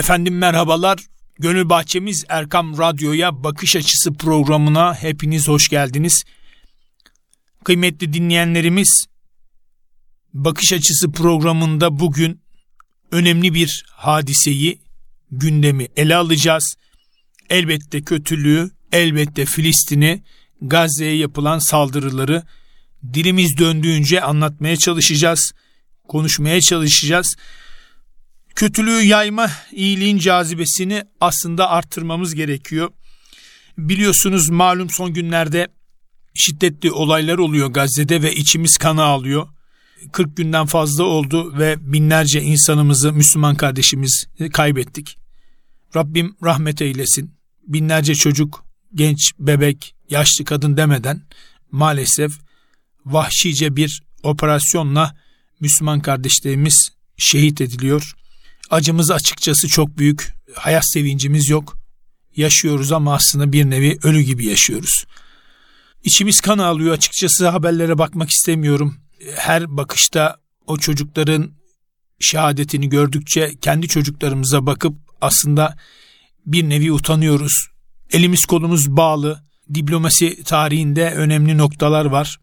Efendim merhabalar. Gönül Bahçemiz Erkam Radyo'ya Bakış Açısı programına hepiniz hoş geldiniz. Kıymetli dinleyenlerimiz, Bakış Açısı programında bugün önemli bir hadiseyi, gündemi ele alacağız. Elbette kötülüğü, elbette Filistin'i, Gazze'ye yapılan saldırıları dilimiz döndüğünce anlatmaya çalışacağız, konuşmaya çalışacağız kötülüğü yayma, iyiliğin cazibesini aslında arttırmamız gerekiyor. Biliyorsunuz malum son günlerde şiddetli olaylar oluyor Gazze'de ve içimiz kana alıyor. 40 günden fazla oldu ve binlerce insanımızı, Müslüman kardeşimiz kaybettik. Rabbim rahmet eylesin. Binlerce çocuk, genç, bebek, yaşlı kadın demeden maalesef vahşice bir operasyonla Müslüman kardeşlerimiz şehit ediliyor. Acımız açıkçası çok büyük. Hayat sevincimiz yok. Yaşıyoruz ama aslında bir nevi ölü gibi yaşıyoruz. İçimiz kan ağlıyor açıkçası haberlere bakmak istemiyorum. Her bakışta o çocukların şehadetini gördükçe kendi çocuklarımıza bakıp aslında bir nevi utanıyoruz. Elimiz kolumuz bağlı. Diplomasi tarihinde önemli noktalar var.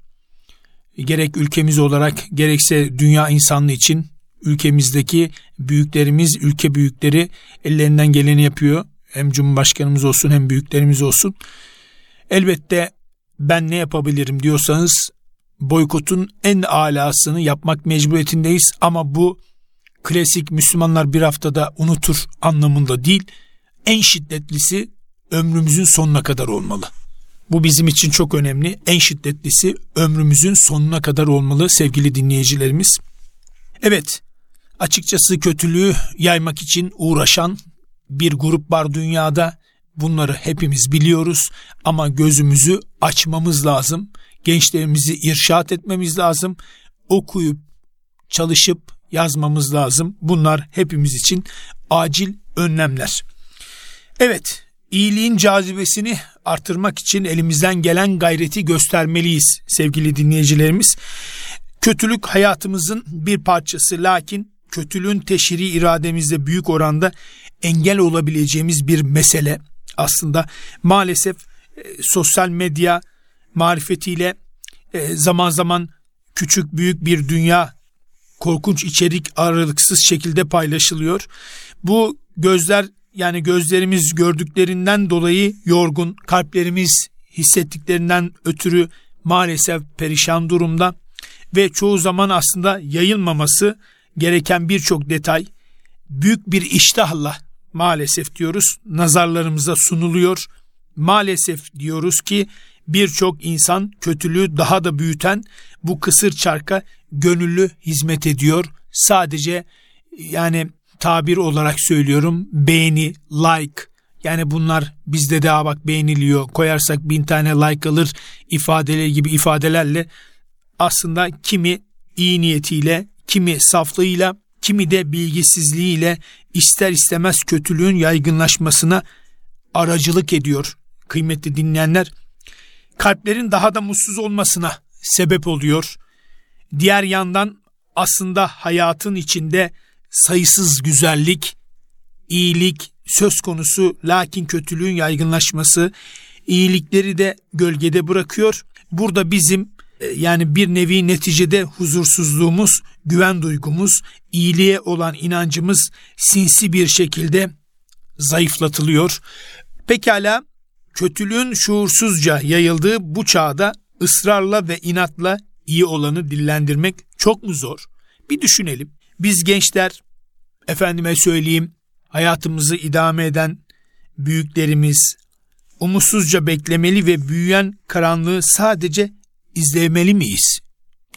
Gerek ülkemiz olarak gerekse dünya insanlığı için ülkemizdeki büyüklerimiz, ülke büyükleri ellerinden geleni yapıyor. Hem Cumhurbaşkanımız olsun hem büyüklerimiz olsun. Elbette ben ne yapabilirim diyorsanız boykotun en alasını yapmak mecburiyetindeyiz ama bu klasik Müslümanlar bir haftada unutur anlamında değil. En şiddetlisi ömrümüzün sonuna kadar olmalı. Bu bizim için çok önemli. En şiddetlisi ömrümüzün sonuna kadar olmalı sevgili dinleyicilerimiz. Evet, Açıkçası kötülüğü yaymak için uğraşan bir grup var dünyada. Bunları hepimiz biliyoruz ama gözümüzü açmamız lazım. Gençlerimizi irşat etmemiz lazım. Okuyup çalışıp yazmamız lazım. Bunlar hepimiz için acil önlemler. Evet, iyiliğin cazibesini artırmak için elimizden gelen gayreti göstermeliyiz sevgili dinleyicilerimiz. Kötülük hayatımızın bir parçası lakin kötülüğün teşhiri irademizde büyük oranda engel olabileceğimiz bir mesele. Aslında maalesef e, sosyal medya marifetiyle e, zaman zaman küçük büyük bir dünya korkunç içerik aralıksız şekilde paylaşılıyor. Bu gözler yani gözlerimiz gördüklerinden dolayı yorgun, kalplerimiz hissettiklerinden ötürü maalesef perişan durumda ve çoğu zaman aslında yayılmaması gereken birçok detay büyük bir iştahla maalesef diyoruz nazarlarımıza sunuluyor. Maalesef diyoruz ki birçok insan kötülüğü daha da büyüten bu kısır çarka gönüllü hizmet ediyor. Sadece yani tabir olarak söylüyorum beğeni, like yani bunlar bizde de bak beğeniliyor koyarsak bin tane like alır ifadeleri gibi ifadelerle aslında kimi iyi niyetiyle kimi saflığıyla, kimi de bilgisizliğiyle ister istemez kötülüğün yaygınlaşmasına aracılık ediyor. Kıymetli dinleyenler, kalplerin daha da mutsuz olmasına sebep oluyor. Diğer yandan aslında hayatın içinde sayısız güzellik, iyilik söz konusu lakin kötülüğün yaygınlaşması iyilikleri de gölgede bırakıyor. Burada bizim yani bir nevi neticede huzursuzluğumuz, güven duygumuz, iyiliğe olan inancımız sinsi bir şekilde zayıflatılıyor. Pekala kötülüğün şuursuzca yayıldığı bu çağda ısrarla ve inatla iyi olanı dillendirmek çok mu zor? Bir düşünelim. Biz gençler efendime söyleyeyim hayatımızı idame eden büyüklerimiz umutsuzca beklemeli ve büyüyen karanlığı sadece izlemeli miyiz?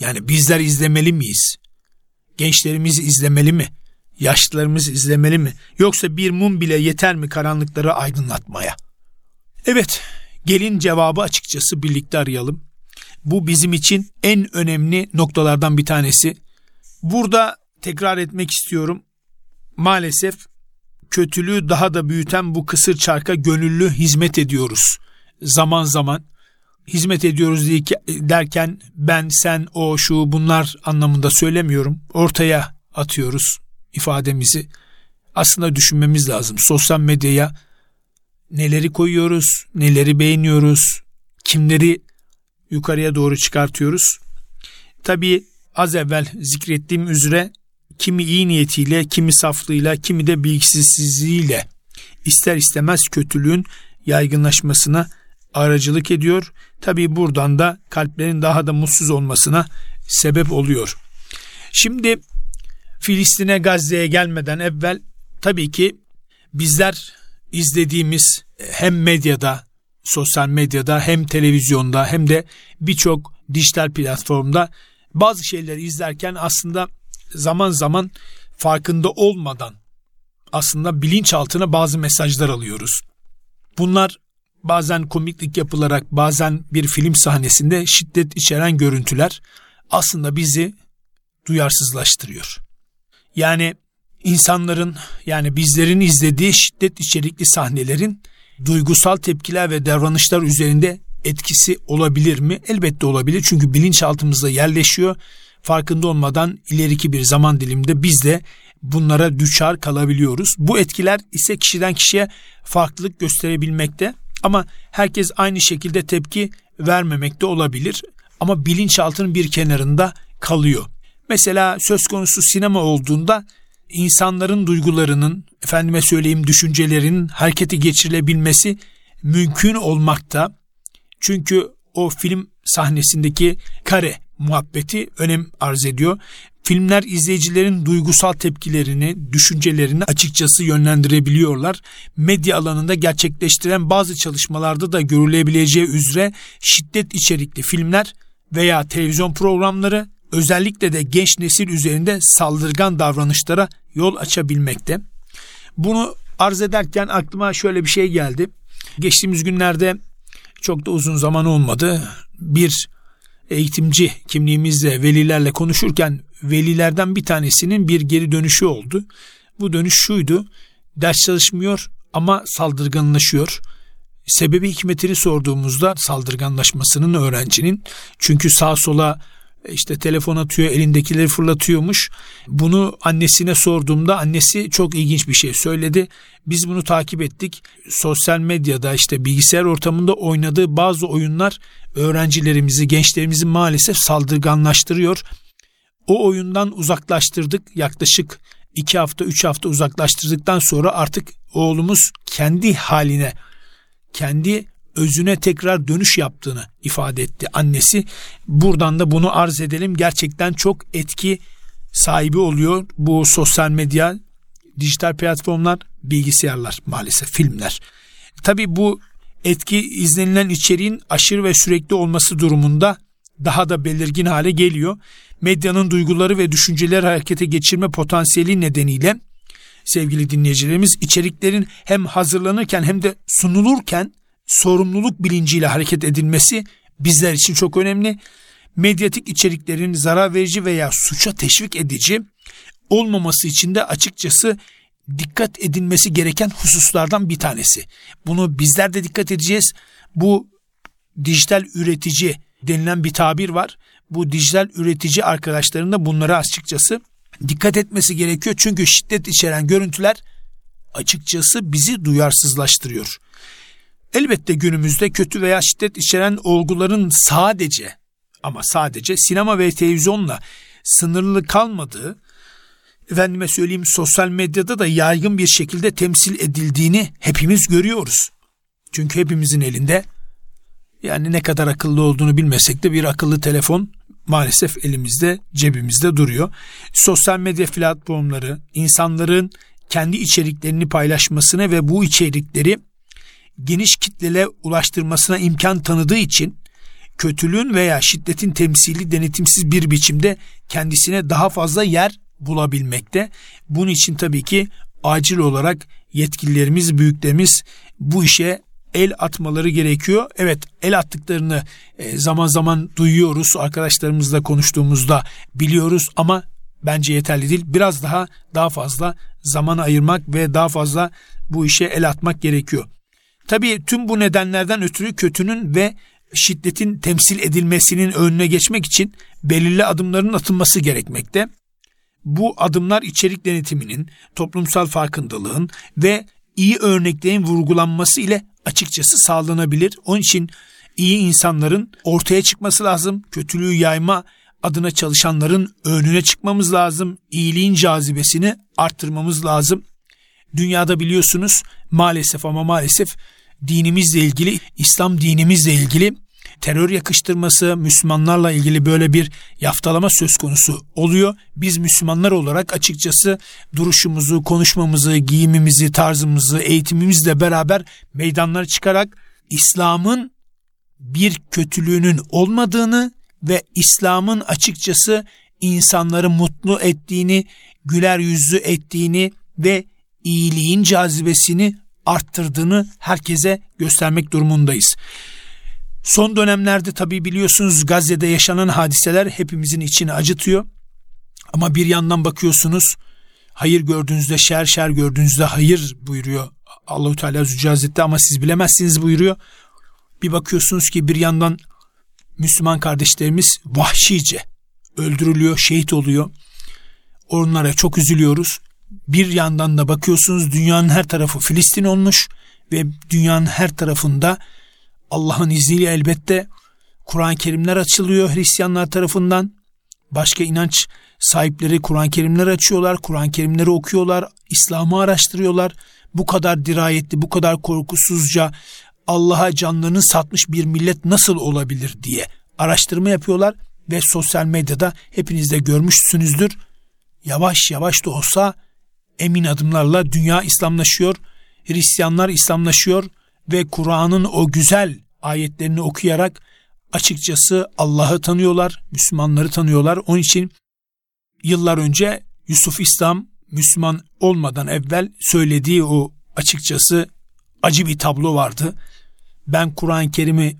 Yani bizler izlemeli miyiz? Gençlerimiz izlemeli mi? Yaşlılarımız izlemeli mi? Yoksa bir mum bile yeter mi karanlıkları aydınlatmaya? Evet, gelin cevabı açıkçası birlikte arayalım. Bu bizim için en önemli noktalardan bir tanesi. Burada tekrar etmek istiyorum. Maalesef kötülüğü daha da büyüten bu kısır çarka gönüllü hizmet ediyoruz. Zaman zaman hizmet ediyoruz derken ben, sen, o, şu bunlar anlamında söylemiyorum. Ortaya atıyoruz ifademizi. aslında düşünmemiz lazım. Sosyal medyaya neleri koyuyoruz, neleri beğeniyoruz, kimleri yukarıya doğru çıkartıyoruz. Tabii az evvel zikrettiğim üzere kimi iyi niyetiyle, kimi saflığıyla, kimi de bilgisizliğiyle ister istemez kötülüğün yaygınlaşmasına aracılık ediyor. Tabii buradan da kalplerin daha da mutsuz olmasına sebep oluyor. Şimdi Filistin'e Gazze'ye gelmeden evvel tabii ki bizler izlediğimiz hem medyada, sosyal medyada hem televizyonda hem de birçok dijital platformda bazı şeyleri izlerken aslında zaman zaman farkında olmadan aslında bilinçaltına bazı mesajlar alıyoruz. Bunlar bazen komiklik yapılarak bazen bir film sahnesinde şiddet içeren görüntüler aslında bizi duyarsızlaştırıyor. Yani insanların yani bizlerin izlediği şiddet içerikli sahnelerin duygusal tepkiler ve davranışlar üzerinde etkisi olabilir mi? Elbette olabilir çünkü bilinçaltımızda yerleşiyor. Farkında olmadan ileriki bir zaman diliminde biz de bunlara düşar kalabiliyoruz. Bu etkiler ise kişiden kişiye farklılık gösterebilmekte ama herkes aynı şekilde tepki vermemekte olabilir ama bilinçaltının bir kenarında kalıyor. Mesela söz konusu sinema olduğunda insanların duygularının, efendime söyleyeyim düşüncelerinin harekete geçirilebilmesi mümkün olmakta. Çünkü o film sahnesindeki kare muhabbeti önem arz ediyor. Filmler izleyicilerin duygusal tepkilerini, düşüncelerini açıkçası yönlendirebiliyorlar. Medya alanında gerçekleştiren bazı çalışmalarda da görülebileceği üzere şiddet içerikli filmler veya televizyon programları özellikle de genç nesil üzerinde saldırgan davranışlara yol açabilmekte. Bunu arz ederken aklıma şöyle bir şey geldi. Geçtiğimiz günlerde çok da uzun zaman olmadı. Bir eğitimci kimliğimizle velilerle konuşurken velilerden bir tanesinin bir geri dönüşü oldu. Bu dönüş şuydu. Ders çalışmıyor ama saldırganlaşıyor. Sebebi hikmetini sorduğumuzda saldırganlaşmasının öğrencinin çünkü sağ sola işte telefon atıyor elindekileri fırlatıyormuş. Bunu annesine sorduğumda annesi çok ilginç bir şey söyledi. Biz bunu takip ettik. Sosyal medyada işte bilgisayar ortamında oynadığı bazı oyunlar öğrencilerimizi, gençlerimizi maalesef saldırganlaştırıyor. O oyundan uzaklaştırdık yaklaşık iki hafta üç hafta uzaklaştırdıktan sonra artık oğlumuz kendi haline kendi özüne tekrar dönüş yaptığını ifade etti annesi. Buradan da bunu arz edelim. Gerçekten çok etki sahibi oluyor bu sosyal medya, dijital platformlar, bilgisayarlar maalesef filmler. Tabi bu etki izlenilen içeriğin aşırı ve sürekli olması durumunda daha da belirgin hale geliyor. Medyanın duyguları ve düşünceleri harekete geçirme potansiyeli nedeniyle sevgili dinleyicilerimiz içeriklerin hem hazırlanırken hem de sunulurken sorumluluk bilinciyle hareket edilmesi bizler için çok önemli. Medyatik içeriklerin zarar verici veya suça teşvik edici olmaması için de açıkçası dikkat edilmesi gereken hususlardan bir tanesi. Bunu bizler de dikkat edeceğiz. Bu dijital üretici denilen bir tabir var. Bu dijital üretici arkadaşların da bunlara açıkçası dikkat etmesi gerekiyor. Çünkü şiddet içeren görüntüler açıkçası bizi duyarsızlaştırıyor. Elbette günümüzde kötü veya şiddet içeren olguların sadece ama sadece sinema ve televizyonla sınırlı kalmadığı, efendime söyleyeyim sosyal medyada da yaygın bir şekilde temsil edildiğini hepimiz görüyoruz. Çünkü hepimizin elinde yani ne kadar akıllı olduğunu bilmesek de bir akıllı telefon maalesef elimizde, cebimizde duruyor. Sosyal medya platformları insanların kendi içeriklerini paylaşmasına ve bu içerikleri geniş kitlele ulaştırmasına imkan tanıdığı için kötülüğün veya şiddetin temsili denetimsiz bir biçimde kendisine daha fazla yer bulabilmekte. Bunun için tabii ki acil olarak yetkililerimiz, büyüklerimiz bu işe el atmaları gerekiyor. Evet el attıklarını e, zaman zaman duyuyoruz. Arkadaşlarımızla konuştuğumuzda biliyoruz ama bence yeterli değil. Biraz daha daha fazla zaman ayırmak ve daha fazla bu işe el atmak gerekiyor. Tabii tüm bu nedenlerden ötürü kötünün ve şiddetin temsil edilmesinin önüne geçmek için belirli adımların atılması gerekmekte. Bu adımlar içerik denetiminin, toplumsal farkındalığın ve iyi örneklerin vurgulanması ile açıkçası sağlanabilir. Onun için iyi insanların ortaya çıkması lazım. Kötülüğü yayma adına çalışanların önüne çıkmamız lazım. İyiliğin cazibesini arttırmamız lazım. Dünyada biliyorsunuz maalesef ama maalesef dinimizle ilgili, İslam dinimizle ilgili terör yakıştırması, Müslümanlarla ilgili böyle bir yaftalama söz konusu oluyor. Biz Müslümanlar olarak açıkçası duruşumuzu, konuşmamızı, giyimimizi, tarzımızı, eğitimimizle beraber meydanlara çıkarak İslam'ın bir kötülüğünün olmadığını ve İslam'ın açıkçası insanları mutlu ettiğini, güler yüzlü ettiğini ve iyiliğin cazibesini arttırdığını herkese göstermek durumundayız. Son dönemlerde tabi biliyorsunuz Gazze'de yaşanan hadiseler hepimizin içini acıtıyor. Ama bir yandan bakıyorsunuz hayır gördüğünüzde şer şer gördüğünüzde hayır buyuruyor Allahu Teala Zülcelal'de ama siz bilemezsiniz buyuruyor. Bir bakıyorsunuz ki bir yandan Müslüman kardeşlerimiz vahşice öldürülüyor, şehit oluyor. Onlara çok üzülüyoruz. Bir yandan da bakıyorsunuz dünyanın her tarafı Filistin olmuş ve dünyanın her tarafında Allah'ın izniyle elbette Kur'an-ı Kerimler açılıyor Hristiyanlar tarafından. Başka inanç sahipleri Kur'an-ı Kerimler açıyorlar, Kur'an-ı Kerimleri okuyorlar, İslam'ı araştırıyorlar. Bu kadar dirayetli, bu kadar korkusuzca Allah'a canlarını satmış bir millet nasıl olabilir diye araştırma yapıyorlar ve sosyal medyada hepiniz de görmüşsünüzdür. Yavaş yavaş da olsa emin adımlarla dünya İslamlaşıyor, Hristiyanlar İslamlaşıyor ve Kur'an'ın o güzel ayetlerini okuyarak açıkçası Allah'ı tanıyorlar, Müslümanları tanıyorlar. Onun için yıllar önce Yusuf İslam Müslüman olmadan evvel söylediği o açıkçası acı bir tablo vardı. Ben Kur'an-ı Kerim'i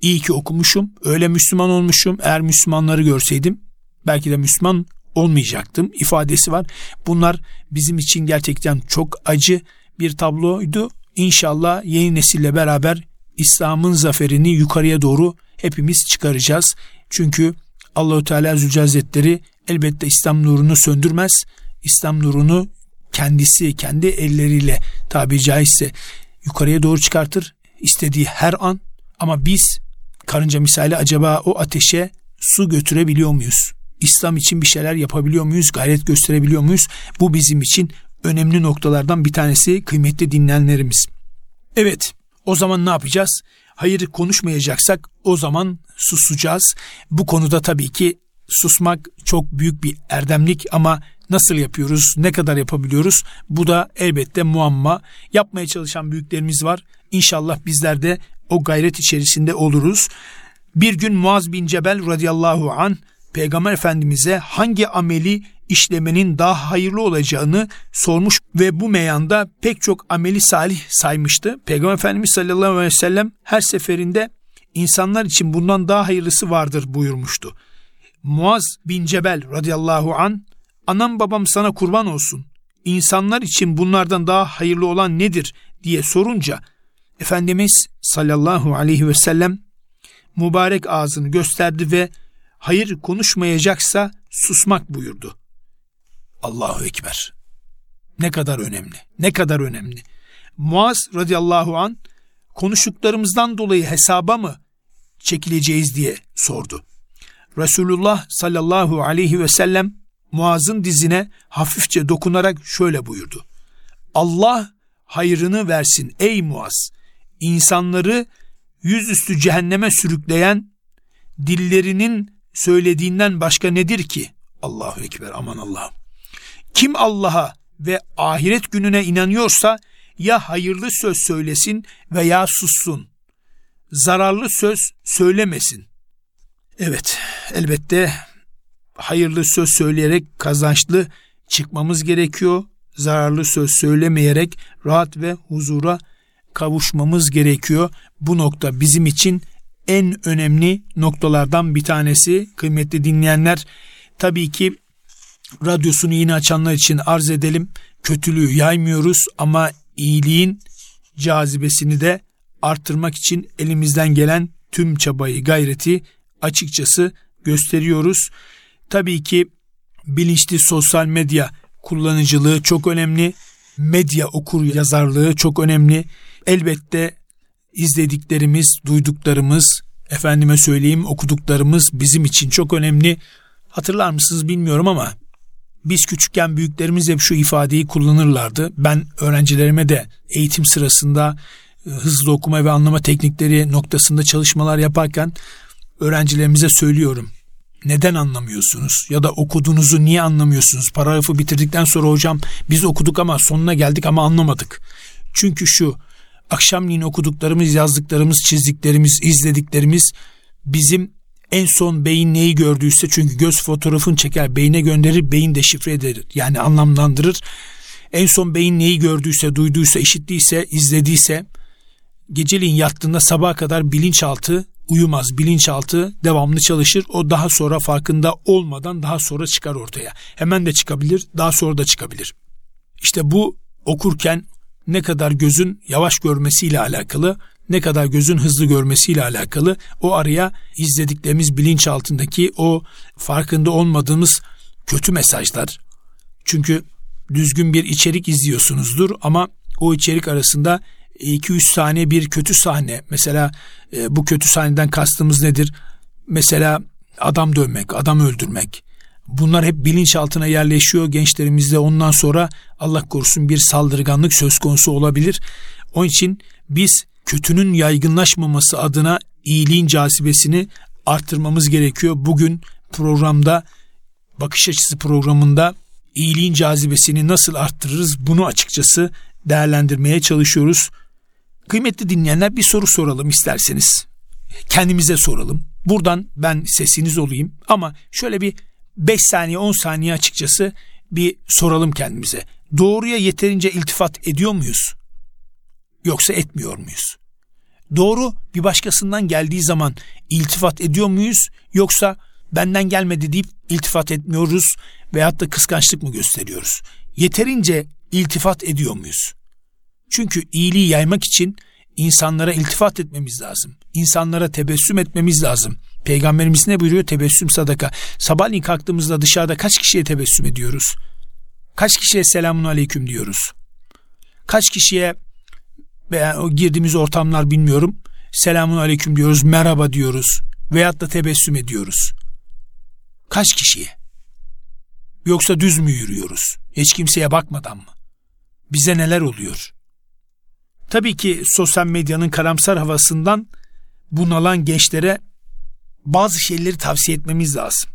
iyi ki okumuşum, öyle Müslüman olmuşum. Eğer Müslümanları görseydim belki de Müslüman olmayacaktım ifadesi var. Bunlar bizim için gerçekten çok acı bir tabloydu. İnşallah yeni nesille beraber İslam'ın zaferini yukarıya doğru hepimiz çıkaracağız. Çünkü Allahu Teala Zülcelal'leri elbette İslam nurunu söndürmez. İslam nurunu kendisi kendi elleriyle tabi caizse yukarıya doğru çıkartır istediği her an ama biz karınca misali acaba o ateşe su götürebiliyor muyuz? İslam için bir şeyler yapabiliyor muyuz? Gayret gösterebiliyor muyuz? Bu bizim için önemli noktalardan bir tanesi kıymetli dinleyenlerimiz. Evet o zaman ne yapacağız? Hayır konuşmayacaksak o zaman susacağız. Bu konuda tabii ki susmak çok büyük bir erdemlik ama nasıl yapıyoruz, ne kadar yapabiliyoruz? Bu da elbette muamma. Yapmaya çalışan büyüklerimiz var. İnşallah bizler de o gayret içerisinde oluruz. Bir gün Muaz bin Cebel radıyallahu an Peygamber Efendimiz'e hangi ameli işlemenin daha hayırlı olacağını sormuş ve bu meyanda pek çok ameli salih saymıştı. Peygamber Efendimiz sallallahu aleyhi ve sellem her seferinde insanlar için bundan daha hayırlısı vardır buyurmuştu. Muaz bin Cebel radıyallahu an anam babam sana kurban olsun. İnsanlar için bunlardan daha hayırlı olan nedir diye sorunca Efendimiz sallallahu aleyhi ve sellem mübarek ağzını gösterdi ve hayır konuşmayacaksa susmak buyurdu. Allahu Ekber. Ne kadar önemli, ne kadar önemli. Muaz radıyallahu an konuştuklarımızdan dolayı hesaba mı çekileceğiz diye sordu. Resulullah sallallahu aleyhi ve sellem Muaz'ın dizine hafifçe dokunarak şöyle buyurdu. Allah hayrını versin ey Muaz. İnsanları yüzüstü cehenneme sürükleyen dillerinin söylediğinden başka nedir ki? Allahu Ekber aman Allah'ım. Kim Allah'a ve ahiret gününe inanıyorsa ya hayırlı söz söylesin veya sussun. Zararlı söz söylemesin. Evet, elbette hayırlı söz söyleyerek kazançlı çıkmamız gerekiyor. Zararlı söz söylemeyerek rahat ve huzura kavuşmamız gerekiyor. Bu nokta bizim için en önemli noktalardan bir tanesi. Kıymetli dinleyenler, tabii ki radyosunu yeni açanlar için arz edelim. Kötülüğü yaymıyoruz ama iyiliğin cazibesini de arttırmak için elimizden gelen tüm çabayı, gayreti açıkçası gösteriyoruz. Tabii ki bilinçli sosyal medya kullanıcılığı çok önemli. Medya okur yazarlığı çok önemli. Elbette izlediklerimiz, duyduklarımız, efendime söyleyeyim okuduklarımız bizim için çok önemli. Hatırlar mısınız bilmiyorum ama biz küçükken büyüklerimiz hep şu ifadeyi kullanırlardı. Ben öğrencilerime de eğitim sırasında e, hızlı okuma ve anlama teknikleri noktasında çalışmalar yaparken öğrencilerimize söylüyorum. Neden anlamıyorsunuz? Ya da okuduğunuzu niye anlamıyorsunuz? Paragrafı bitirdikten sonra hocam biz okuduk ama sonuna geldik ama anlamadık. Çünkü şu akşamleyin okuduklarımız, yazdıklarımız, çizdiklerimiz, izlediklerimiz bizim en son beyin neyi gördüyse çünkü göz fotoğrafını çeker beyine gönderir beyin de şifre eder yani anlamlandırır. En son beyin neyi gördüyse, duyduysa, işittiyse, izlediyse geceliğin yattığında sabaha kadar bilinçaltı uyumaz. Bilinçaltı devamlı çalışır. O daha sonra farkında olmadan daha sonra çıkar ortaya. Hemen de çıkabilir, daha sonra da çıkabilir. İşte bu okurken ne kadar gözün yavaş görmesiyle alakalı, ne kadar gözün hızlı görmesiyle alakalı o araya izlediklerimiz bilinç altındaki o farkında olmadığımız kötü mesajlar. Çünkü düzgün bir içerik izliyorsunuzdur ama o içerik arasında 2-3 saniye bir kötü sahne. Mesela e, bu kötü sahneden kastımız nedir? Mesela adam dövmek, adam öldürmek. Bunlar hep bilinçaltına yerleşiyor gençlerimizde. Ondan sonra Allah korusun bir saldırganlık söz konusu olabilir. Onun için biz kötünün yaygınlaşmaması adına iyiliğin cazibesini arttırmamız gerekiyor. Bugün programda bakış açısı programında iyiliğin cazibesini nasıl arttırırız bunu açıkçası değerlendirmeye çalışıyoruz. Kıymetli dinleyenler bir soru soralım isterseniz. Kendimize soralım. Buradan ben sesiniz olayım ama şöyle bir 5 saniye 10 saniye açıkçası bir soralım kendimize. Doğruya yeterince iltifat ediyor muyuz? Yoksa etmiyor muyuz? Doğru bir başkasından geldiği zaman iltifat ediyor muyuz? Yoksa benden gelmedi deyip iltifat etmiyoruz veyahut da kıskançlık mı gösteriyoruz? Yeterince iltifat ediyor muyuz? Çünkü iyiliği yaymak için insanlara iltifat etmemiz lazım. İnsanlara tebessüm etmemiz lazım. Peygamberimiz ne buyuruyor? Tebessüm sadaka. Sabahleyin kalktığımızda dışarıda kaç kişiye tebessüm ediyoruz? Kaç kişiye selamun aleyküm diyoruz? Kaç kişiye veya girdiğimiz ortamlar bilmiyorum. Selamun aleyküm diyoruz, merhaba diyoruz veyahut da tebessüm ediyoruz. Kaç kişiye? Yoksa düz mü yürüyoruz? Hiç kimseye bakmadan mı? Bize neler oluyor? Tabii ki sosyal medyanın karamsar havasından bunalan gençlere bazı şeyleri tavsiye etmemiz lazım.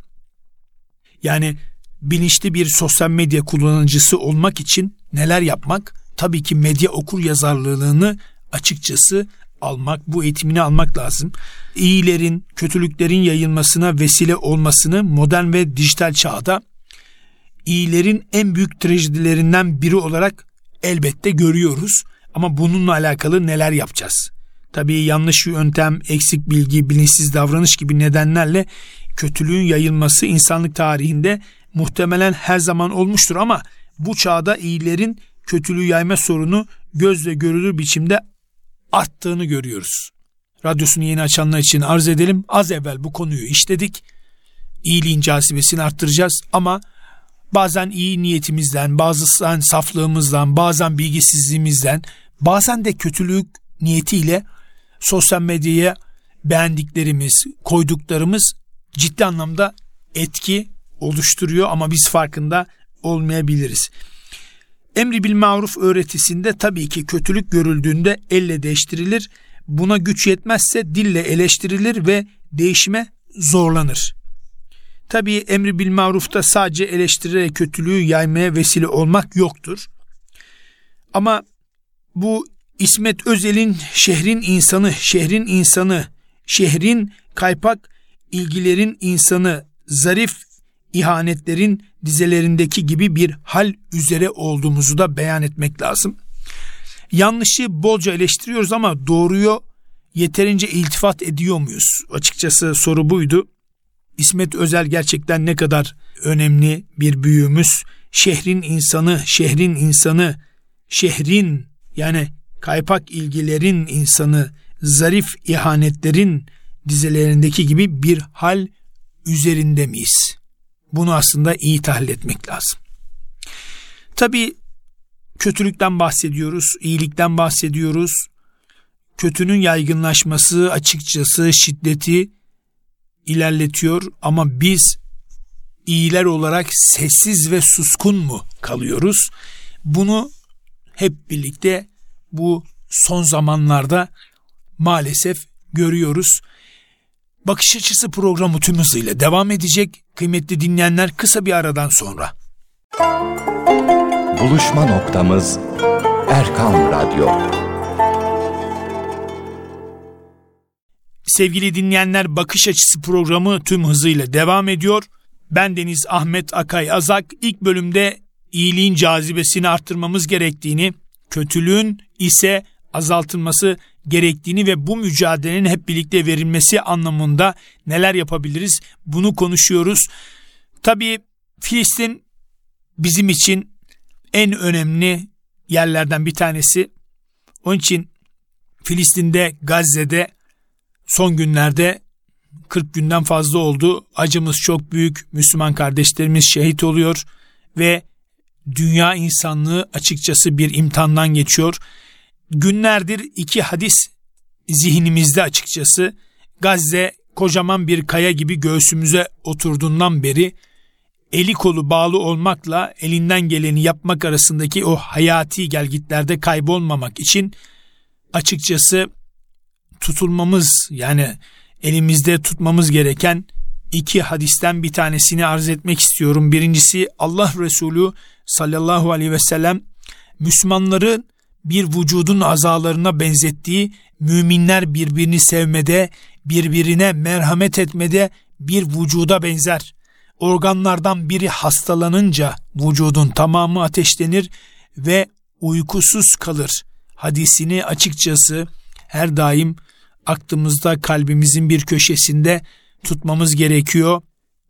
Yani bilinçli bir sosyal medya kullanıcısı olmak için neler yapmak? Tabii ki medya okur yazarlığını açıkçası almak, bu eğitimini almak lazım. İyilerin, kötülüklerin yayılmasına vesile olmasını modern ve dijital çağda iyilerin en büyük trajedilerinden biri olarak elbette görüyoruz. Ama bununla alakalı neler yapacağız? Tabii yanlış yöntem, eksik bilgi, bilinçsiz davranış gibi nedenlerle kötülüğün yayılması insanlık tarihinde muhtemelen her zaman olmuştur ama bu çağda iyilerin kötülüğü yayma sorunu gözle görülür biçimde arttığını görüyoruz. Radyosunu yeni açanlar için arz edelim. Az evvel bu konuyu işledik. İyiliğin cazibesini arttıracağız ama bazen iyi niyetimizden, bazen saflığımızdan, bazen bilgisizliğimizden, bazen de kötülük niyetiyle sosyal medyaya beğendiklerimiz, koyduklarımız ciddi anlamda etki oluşturuyor ama biz farkında olmayabiliriz. Emri bil maruf öğretisinde tabii ki kötülük görüldüğünde elle değiştirilir. Buna güç yetmezse dille eleştirilir ve değişime zorlanır. Tabii emri bil marufta sadece eleştirerek kötülüğü yaymaya vesile olmak yoktur. Ama bu İsmet Özel'in şehrin insanı, şehrin insanı, şehrin kaypak ilgilerin insanı, zarif ihanetlerin dizelerindeki gibi bir hal üzere olduğumuzu da beyan etmek lazım. Yanlışı bolca eleştiriyoruz ama doğruyu yeterince iltifat ediyor muyuz? Açıkçası soru buydu. İsmet Özel gerçekten ne kadar önemli bir büyüğümüz. Şehrin insanı, şehrin insanı, şehrin yani kaypak ilgilerin insanı, zarif ihanetlerin dizelerindeki gibi bir hal üzerinde miyiz? Bunu aslında iyi tahlil etmek lazım. Tabi kötülükten bahsediyoruz, iyilikten bahsediyoruz. Kötünün yaygınlaşması açıkçası şiddeti ilerletiyor ama biz iyiler olarak sessiz ve suskun mu kalıyoruz? Bunu hep birlikte bu son zamanlarda maalesef görüyoruz. Bakış açısı programı tüm hızıyla devam edecek. Kıymetli dinleyenler kısa bir aradan sonra. Buluşma noktamız Erkan Radyo. Sevgili dinleyenler Bakış Açısı programı tüm hızıyla devam ediyor. Ben Deniz Ahmet Akay Azak ilk bölümde iyiliğin cazibesini arttırmamız gerektiğini, kötülüğün ise azaltılması gerektiğini ve bu mücadelenin hep birlikte verilmesi anlamında neler yapabiliriz bunu konuşuyoruz. Tabii Filistin bizim için en önemli yerlerden bir tanesi. Onun için Filistin'de, Gazze'de son günlerde 40 günden fazla oldu. Acımız çok büyük. Müslüman kardeşlerimiz şehit oluyor ve dünya insanlığı açıkçası bir imtihandan geçiyor. Günlerdir iki hadis zihnimizde açıkçası. Gazze kocaman bir kaya gibi göğsümüze oturduğundan beri eli kolu bağlı olmakla elinden geleni yapmak arasındaki o hayati gelgitlerde kaybolmamak için açıkçası tutulmamız yani elimizde tutmamız gereken iki hadisten bir tanesini arz etmek istiyorum. Birincisi Allah Resulü sallallahu aleyhi ve sellem Müslümanların bir vücudun azalarına benzettiği müminler birbirini sevmede, birbirine merhamet etmede bir vücuda benzer. Organlardan biri hastalanınca vücudun tamamı ateşlenir ve uykusuz kalır. Hadisini açıkçası her daim aklımızda kalbimizin bir köşesinde tutmamız gerekiyor.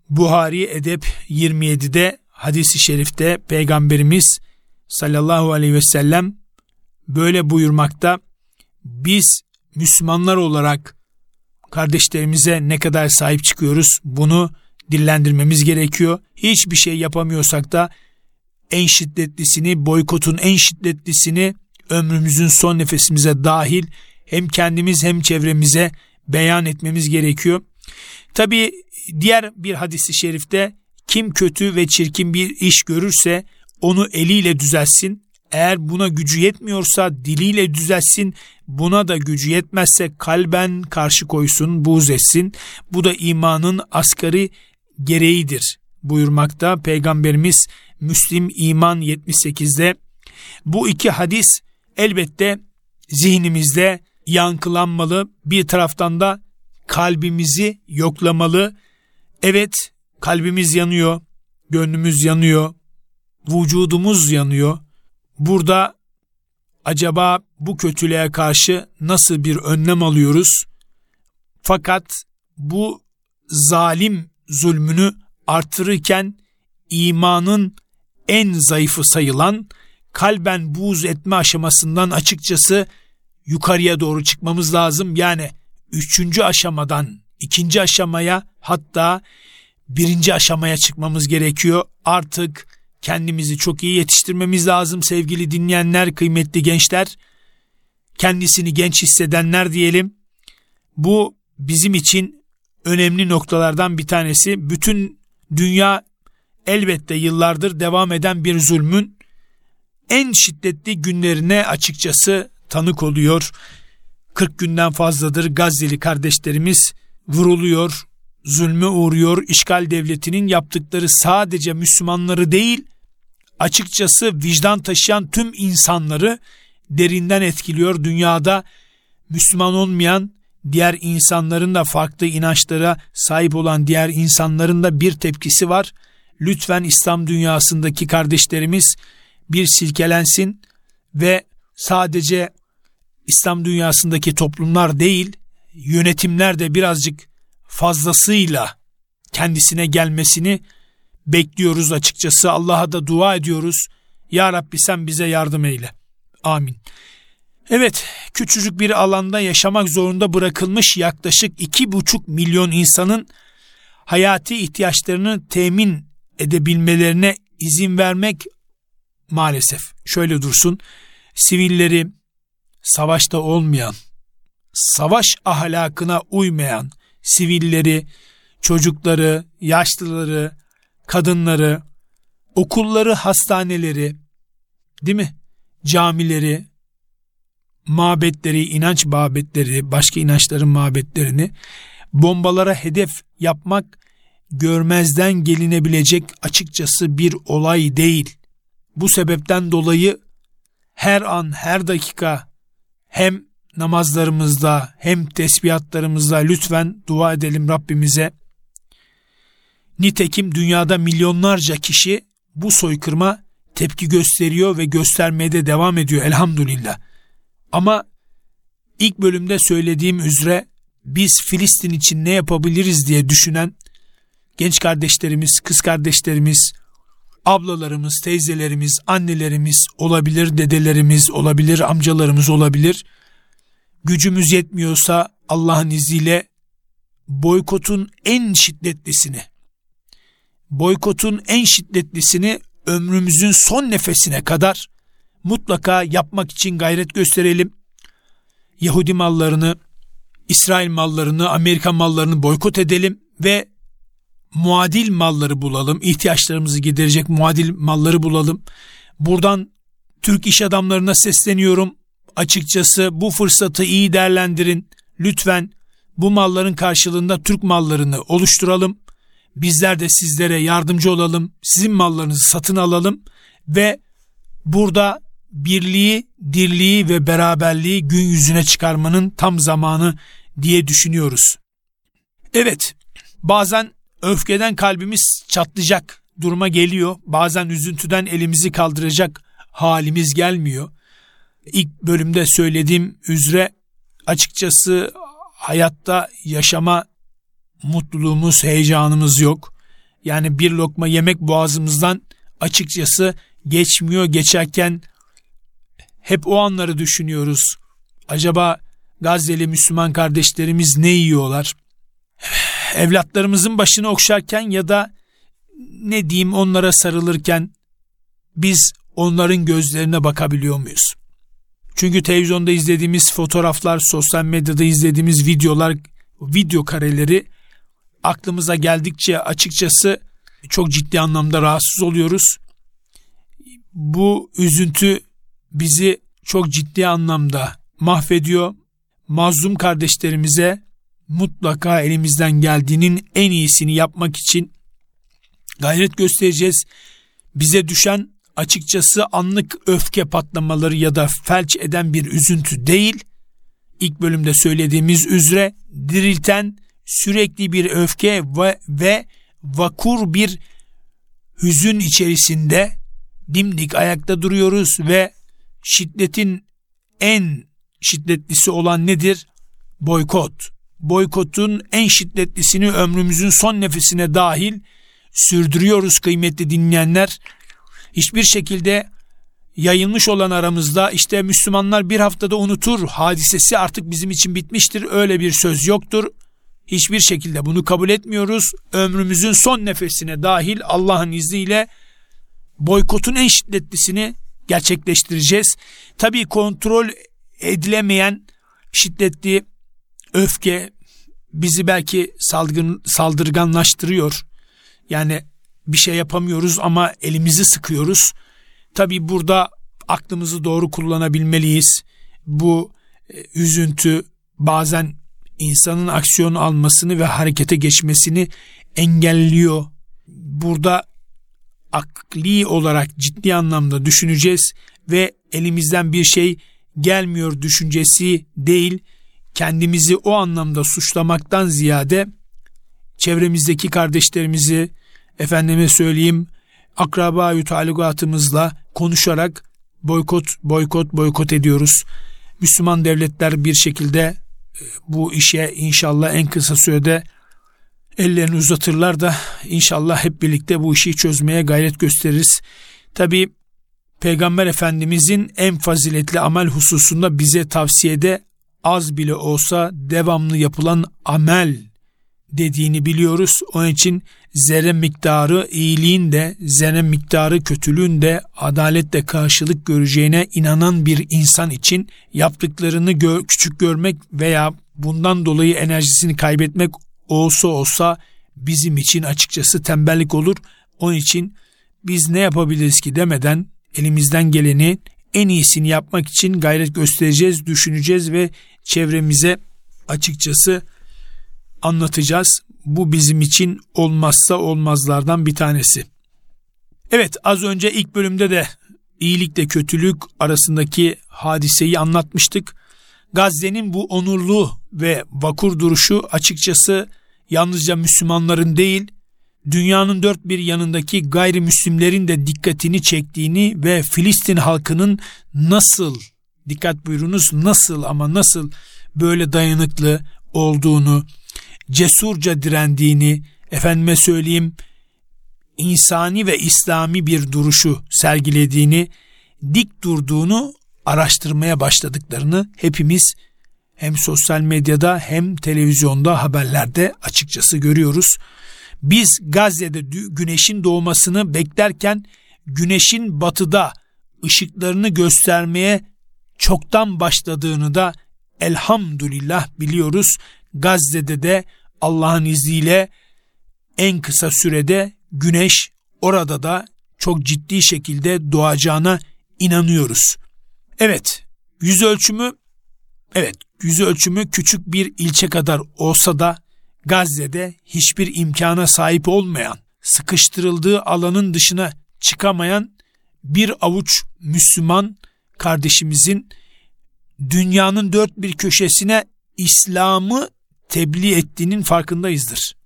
Buhari Edep 27'de hadisi şerifte peygamberimiz sallallahu aleyhi ve sellem böyle buyurmakta. Biz Müslümanlar olarak kardeşlerimize ne kadar sahip çıkıyoruz bunu dillendirmemiz gerekiyor. Hiçbir şey yapamıyorsak da en şiddetlisini, boykotun en şiddetlisini ömrümüzün son nefesimize dahil hem kendimiz hem çevremize beyan etmemiz gerekiyor. Tabi diğer bir hadisi şerifte kim kötü ve çirkin bir iş görürse onu eliyle düzelsin. Eğer buna gücü yetmiyorsa diliyle düzelsin. Buna da gücü yetmezse kalben karşı koysun, buğz etsin. Bu da imanın asgari gereğidir buyurmakta Peygamberimiz Müslim İman 78'de. Bu iki hadis elbette zihnimizde yankılanmalı. Bir taraftan da kalbimizi yoklamalı. Evet kalbimiz yanıyor, gönlümüz yanıyor, vücudumuz yanıyor. Burada acaba bu kötülüğe karşı nasıl bir önlem alıyoruz? Fakat bu zalim zulmünü artırırken imanın en zayıfı sayılan kalben buğz etme aşamasından açıkçası yukarıya doğru çıkmamız lazım. Yani üçüncü aşamadan ikinci aşamaya hatta birinci aşamaya çıkmamız gerekiyor. Artık kendimizi çok iyi yetiştirmemiz lazım sevgili dinleyenler, kıymetli gençler. Kendisini genç hissedenler diyelim. Bu bizim için önemli noktalardan bir tanesi. Bütün dünya elbette yıllardır devam eden bir zulmün en şiddetli günlerine açıkçası tanık oluyor. 40 günden fazladır Gazze'li kardeşlerimiz vuruluyor, zulme uğruyor. İşgal devletinin yaptıkları sadece Müslümanları değil, açıkçası vicdan taşıyan tüm insanları derinden etkiliyor. Dünyada Müslüman olmayan diğer insanların da farklı inançlara sahip olan diğer insanların da bir tepkisi var. Lütfen İslam dünyasındaki kardeşlerimiz bir silkelensin ve sadece İslam dünyasındaki toplumlar değil, yönetimler de birazcık fazlasıyla kendisine gelmesini bekliyoruz açıkçası. Allah'a da dua ediyoruz. Ya Rabbi sen bize yardım eyle. Amin. Evet, küçücük bir alanda yaşamak zorunda bırakılmış yaklaşık iki buçuk milyon insanın hayati ihtiyaçlarını temin edebilmelerine izin vermek maalesef şöyle dursun sivilleri savaşta olmayan savaş ahlakına uymayan sivilleri, çocukları, yaşlıları, kadınları, okulları, hastaneleri, değil mi? Camileri, mabetleri, inanç mabetleri, başka inançların mabetlerini bombalara hedef yapmak görmezden gelinebilecek açıkçası bir olay değil. Bu sebepten dolayı her an, her dakika hem namazlarımızda hem tesbihatlarımızda lütfen dua edelim Rabbimize. Nitekim dünyada milyonlarca kişi bu soykırma tepki gösteriyor ve göstermeye de devam ediyor elhamdülillah. Ama ilk bölümde söylediğim üzere biz Filistin için ne yapabiliriz diye düşünen genç kardeşlerimiz, kız kardeşlerimiz, ablalarımız, teyzelerimiz, annelerimiz olabilir, dedelerimiz olabilir, amcalarımız olabilir. Gücümüz yetmiyorsa Allah'ın izniyle boykotun en şiddetlisini, boykotun en şiddetlisini ömrümüzün son nefesine kadar mutlaka yapmak için gayret gösterelim. Yahudi mallarını, İsrail mallarını, Amerika mallarını boykot edelim ve muadil malları bulalım. ihtiyaçlarımızı giderecek muadil malları bulalım. Buradan Türk iş adamlarına sesleniyorum. Açıkçası bu fırsatı iyi değerlendirin. Lütfen bu malların karşılığında Türk mallarını oluşturalım. Bizler de sizlere yardımcı olalım. Sizin mallarınızı satın alalım ve burada birliği, dirliği ve beraberliği gün yüzüne çıkarmanın tam zamanı diye düşünüyoruz. Evet, bazen öfkeden kalbimiz çatlayacak duruma geliyor. Bazen üzüntüden elimizi kaldıracak halimiz gelmiyor. İlk bölümde söylediğim üzere açıkçası hayatta yaşama mutluluğumuz, heyecanımız yok. Yani bir lokma yemek boğazımızdan açıkçası geçmiyor. Geçerken hep o anları düşünüyoruz. Acaba Gazze'li Müslüman kardeşlerimiz ne yiyorlar? Evlatlarımızın başını okşarken ya da ne diyeyim onlara sarılırken biz onların gözlerine bakabiliyor muyuz? Çünkü televizyonda izlediğimiz fotoğraflar, sosyal medyada izlediğimiz videolar, video kareleri aklımıza geldikçe açıkçası çok ciddi anlamda rahatsız oluyoruz. Bu üzüntü bizi çok ciddi anlamda mahvediyor. Mazlum kardeşlerimize mutlaka elimizden geldiğinin en iyisini yapmak için gayret göstereceğiz. Bize düşen açıkçası anlık öfke patlamaları ya da felç eden bir üzüntü değil. İlk bölümde söylediğimiz üzere dirilten sürekli bir öfke ve, ve vakur bir hüzün içerisinde dimdik ayakta duruyoruz ve şiddetin en şiddetlisi olan nedir? Boykot. Boykotun en şiddetlisini ömrümüzün son nefesine dahil sürdürüyoruz kıymetli dinleyenler. Hiçbir şekilde yayılmış olan aramızda işte Müslümanlar bir haftada unutur hadisesi artık bizim için bitmiştir öyle bir söz yoktur. Hiçbir şekilde bunu kabul etmiyoruz. Ömrümüzün son nefesine dahil Allah'ın izniyle boykotun en şiddetlisini gerçekleştireceğiz. Tabii kontrol edilemeyen şiddetli öfke bizi belki salgın, saldırganlaştırıyor. Yani bir şey yapamıyoruz ama elimizi sıkıyoruz. Tabii burada aklımızı doğru kullanabilmeliyiz. Bu e, üzüntü bazen insanın aksiyon almasını ve harekete geçmesini engelliyor. Burada akli olarak ciddi anlamda düşüneceğiz ve elimizden bir şey gelmiyor düşüncesi değil, kendimizi o anlamda suçlamaktan ziyade çevremizdeki kardeşlerimizi, efendime söyleyeyim, akraba talugatımızla konuşarak boykot, boykot, boykot ediyoruz. Müslüman devletler bir şekilde e, bu işe inşallah en kısa sürede ellerini uzatırlar da inşallah hep birlikte bu işi çözmeye gayret gösteririz. Tabi Peygamber Efendimizin en faziletli amel hususunda bize tavsiyede az bile olsa devamlı yapılan amel dediğini biliyoruz. Onun için zerre miktarı iyiliğin de zerre miktarı kötülüğün de adaletle karşılık göreceğine inanan bir insan için yaptıklarını gö küçük görmek veya bundan dolayı enerjisini kaybetmek olsa olsa bizim için açıkçası tembellik olur. Onun için biz ne yapabiliriz ki demeden elimizden geleni en iyisini yapmak için gayret göstereceğiz, düşüneceğiz ve çevremize açıkçası anlatacağız. Bu bizim için olmazsa olmazlardan bir tanesi. Evet az önce ilk bölümde de iyilikle kötülük arasındaki hadiseyi anlatmıştık. Gazze'nin bu onurlu ve vakur duruşu açıkçası yalnızca Müslümanların değil, dünyanın dört bir yanındaki gayrimüslimlerin de dikkatini çektiğini ve Filistin halkının nasıl, dikkat buyurunuz nasıl ama nasıl böyle dayanıklı olduğunu, cesurca direndiğini, efendime söyleyeyim, insani ve İslami bir duruşu sergilediğini, dik durduğunu araştırmaya başladıklarını hepimiz hem sosyal medyada hem televizyonda haberlerde açıkçası görüyoruz. Biz Gazze'de güneşin doğmasını beklerken güneşin batıda ışıklarını göstermeye çoktan başladığını da elhamdülillah biliyoruz. Gazze'de de Allah'ın izniyle en kısa sürede güneş orada da çok ciddi şekilde doğacağına inanıyoruz. Evet, yüz ölçümü evet, yüz ölçümü küçük bir ilçe kadar olsa da Gazze'de hiçbir imkana sahip olmayan, sıkıştırıldığı alanın dışına çıkamayan bir avuç Müslüman kardeşimizin dünyanın dört bir köşesine İslam'ı tebliğ ettiğinin farkındayızdır.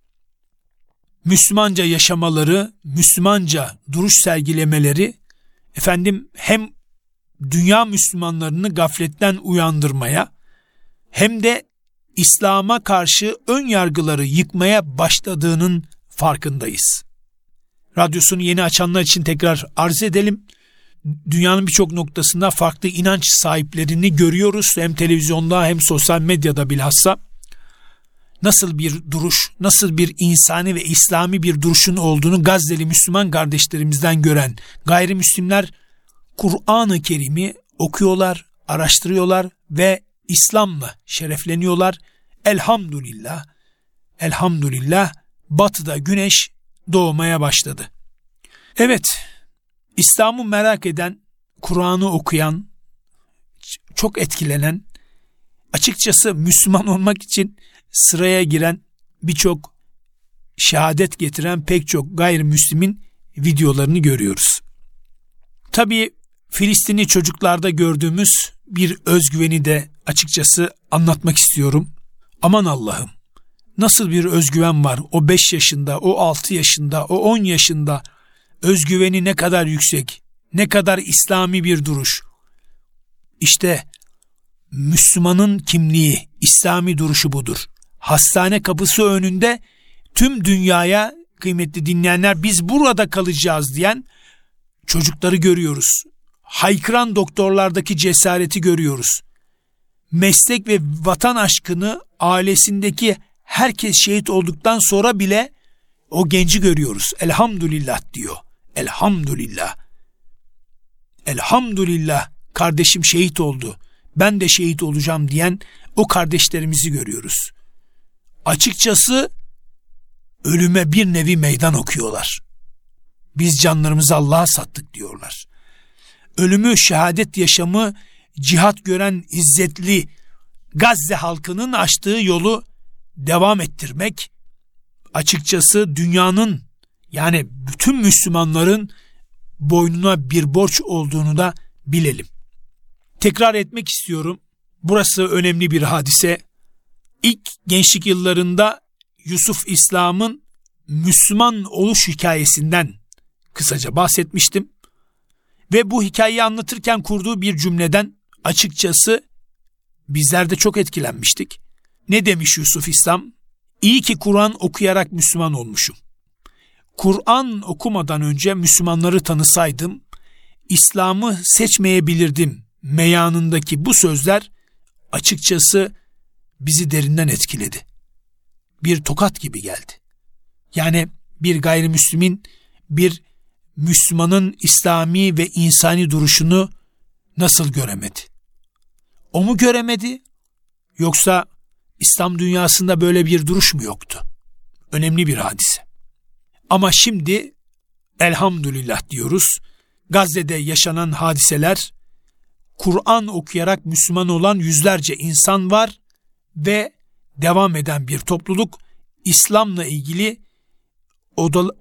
Müslümanca yaşamaları, Müslümanca duruş sergilemeleri efendim hem dünya Müslümanlarını gafletten uyandırmaya hem de İslam'a karşı ön yargıları yıkmaya başladığının farkındayız. Radyosunu yeni açanlar için tekrar arz edelim. Dünyanın birçok noktasında farklı inanç sahiplerini görüyoruz. Hem televizyonda hem sosyal medyada bilhassa. Nasıl bir duruş, nasıl bir insani ve İslami bir duruşun olduğunu Gazze'li Müslüman kardeşlerimizden gören gayrimüslimler Kur'an-ı Kerim'i okuyorlar, araştırıyorlar ve İslam'la şerefleniyorlar. Elhamdülillah, elhamdülillah batıda güneş doğmaya başladı. Evet, İslam'ı merak eden, Kur'an'ı okuyan, çok etkilenen, açıkçası Müslüman olmak için sıraya giren birçok şehadet getiren pek çok gayrimüslimin videolarını görüyoruz. Tabii Filistinli çocuklarda gördüğümüz bir özgüveni de açıkçası anlatmak istiyorum. Aman Allah'ım nasıl bir özgüven var o 5 yaşında, o 6 yaşında, o 10 yaşında özgüveni ne kadar yüksek, ne kadar İslami bir duruş. İşte Müslümanın kimliği, İslami duruşu budur. Hastane kapısı önünde tüm dünyaya kıymetli dinleyenler biz burada kalacağız diyen çocukları görüyoruz. Haykıran doktorlardaki cesareti görüyoruz. Meslek ve vatan aşkını ailesindeki herkes şehit olduktan sonra bile o genci görüyoruz. Elhamdülillah diyor. Elhamdülillah. Elhamdülillah kardeşim şehit oldu. Ben de şehit olacağım diyen o kardeşlerimizi görüyoruz. Açıkçası ölüme bir nevi meydan okuyorlar. Biz canlarımızı Allah'a sattık diyorlar. Ölümü, şehadet yaşamı, cihat gören izzetli Gazze halkının açtığı yolu devam ettirmek açıkçası dünyanın yani bütün Müslümanların boynuna bir borç olduğunu da bilelim. Tekrar etmek istiyorum. Burası önemli bir hadise. İlk gençlik yıllarında Yusuf İslam'ın Müslüman oluş hikayesinden kısaca bahsetmiştim. Ve bu hikayeyi anlatırken kurduğu bir cümleden açıkçası bizler de çok etkilenmiştik. Ne demiş Yusuf İslam? İyi ki Kur'an okuyarak Müslüman olmuşum. Kur'an okumadan önce Müslümanları tanısaydım, İslam'ı seçmeyebilirdim meyanındaki bu sözler açıkçası bizi derinden etkiledi. bir tokat gibi geldi. Yani bir gayrimüslimin bir Müslümanın İslami ve insani duruşunu nasıl göremedi? O mu göremedi? Yoksa İslam dünyasında böyle bir duruş mu yoktu? Önemli bir hadise. Ama şimdi elhamdülillah diyoruz. Gazze'de yaşanan hadiseler Kur'an okuyarak Müslüman olan yüzlerce insan var ve devam eden bir topluluk İslam'la ilgili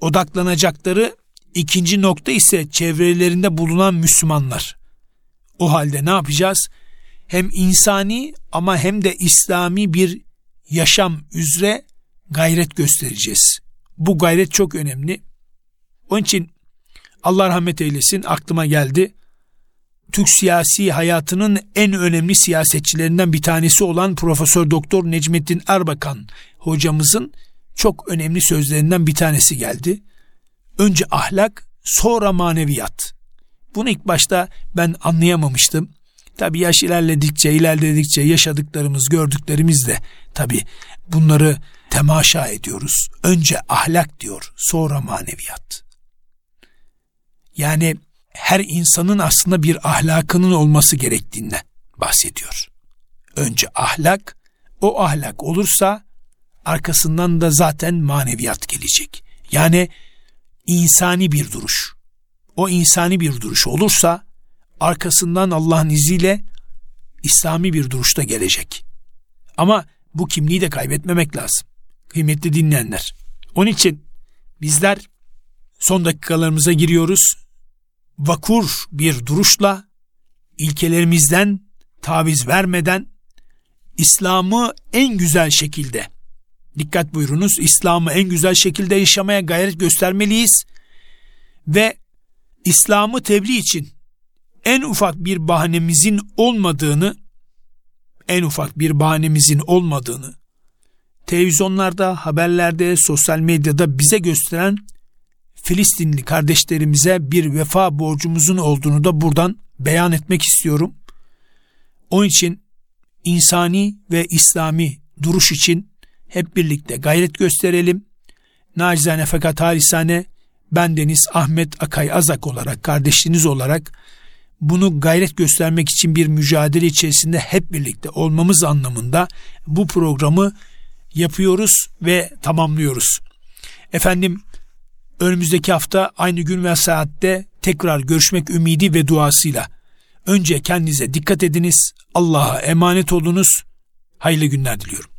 odaklanacakları ikinci nokta ise çevrelerinde bulunan Müslümanlar. O halde ne yapacağız? Hem insani ama hem de İslami bir yaşam üzere gayret göstereceğiz. Bu gayret çok önemli. Onun için Allah rahmet eylesin aklıma geldi. Türk siyasi hayatının en önemli siyasetçilerinden bir tanesi olan Profesör Doktor Necmettin Erbakan hocamızın çok önemli sözlerinden bir tanesi geldi. Önce ahlak, sonra maneviyat. Bunu ilk başta ben anlayamamıştım. Tabi yaş ilerledikçe, ilerledikçe yaşadıklarımız, gördüklerimiz de tabi bunları temaşa ediyoruz. Önce ahlak diyor, sonra maneviyat. Yani her insanın aslında bir ahlakının olması gerektiğinden bahsediyor. Önce ahlak, o ahlak olursa arkasından da zaten maneviyat gelecek. Yani insani bir duruş. O insani bir duruş olursa arkasından Allah'ın izniyle İslami bir duruşta gelecek. Ama bu kimliği de kaybetmemek lazım. Kıymetli dinleyenler. Onun için bizler son dakikalarımıza giriyoruz. Vakur bir duruşla ilkelerimizden taviz vermeden İslam'ı en güzel şekilde dikkat buyurunuz İslam'ı en güzel şekilde yaşamaya gayret göstermeliyiz ve İslam'ı tebliğ için en ufak bir bahanemizin olmadığını en ufak bir bahanemizin olmadığını televizyonlarda, haberlerde, sosyal medyada bize gösteren Filistinli kardeşlerimize bir vefa borcumuzun olduğunu da buradan beyan etmek istiyorum. Onun için insani ve İslami duruş için hep birlikte gayret gösterelim. Nacizane fakat halisane ben Deniz Ahmet Akay Azak olarak, kardeşiniz olarak bunu gayret göstermek için bir mücadele içerisinde hep birlikte olmamız anlamında bu programı yapıyoruz ve tamamlıyoruz. Efendim önümüzdeki hafta aynı gün ve saatte tekrar görüşmek ümidi ve duasıyla. Önce kendinize dikkat ediniz, Allah'a emanet olunuz, hayırlı günler diliyorum.